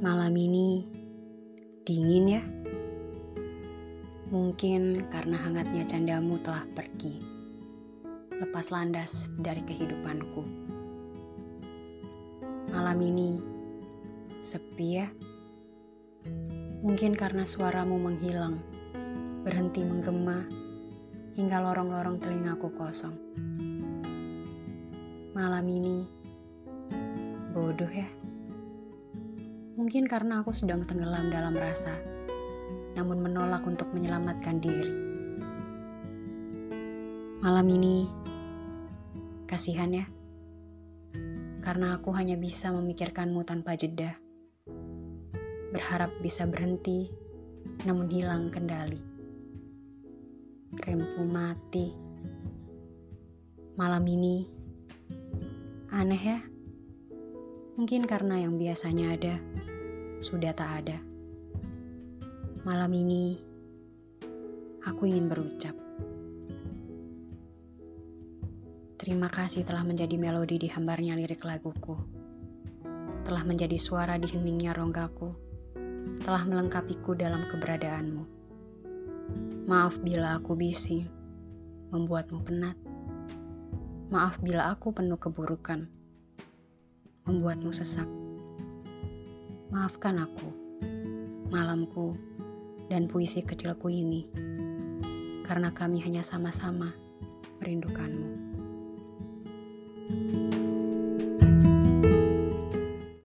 Malam ini dingin ya? Mungkin karena hangatnya candamu telah pergi, lepas landas dari kehidupanku. Malam ini sepi ya? Mungkin karena suaramu menghilang, berhenti menggema, hingga lorong-lorong telingaku kosong. Malam ini bodoh ya? Mungkin karena aku sedang tenggelam dalam rasa, namun menolak untuk menyelamatkan diri. Malam ini, kasihan ya, karena aku hanya bisa memikirkanmu tanpa jeda. Berharap bisa berhenti, namun hilang kendali. Remku mati. Malam ini, aneh ya. Mungkin karena yang biasanya ada sudah tak ada. Malam ini, aku ingin berucap. Terima kasih telah menjadi melodi di hambarnya lirik laguku. Telah menjadi suara di heningnya ronggaku. Telah melengkapiku dalam keberadaanmu. Maaf bila aku bisi, membuatmu penat. Maaf bila aku penuh keburukan, membuatmu sesak. Maafkan aku, malamku, dan puisi kecilku ini, karena kami hanya sama-sama merindukanmu.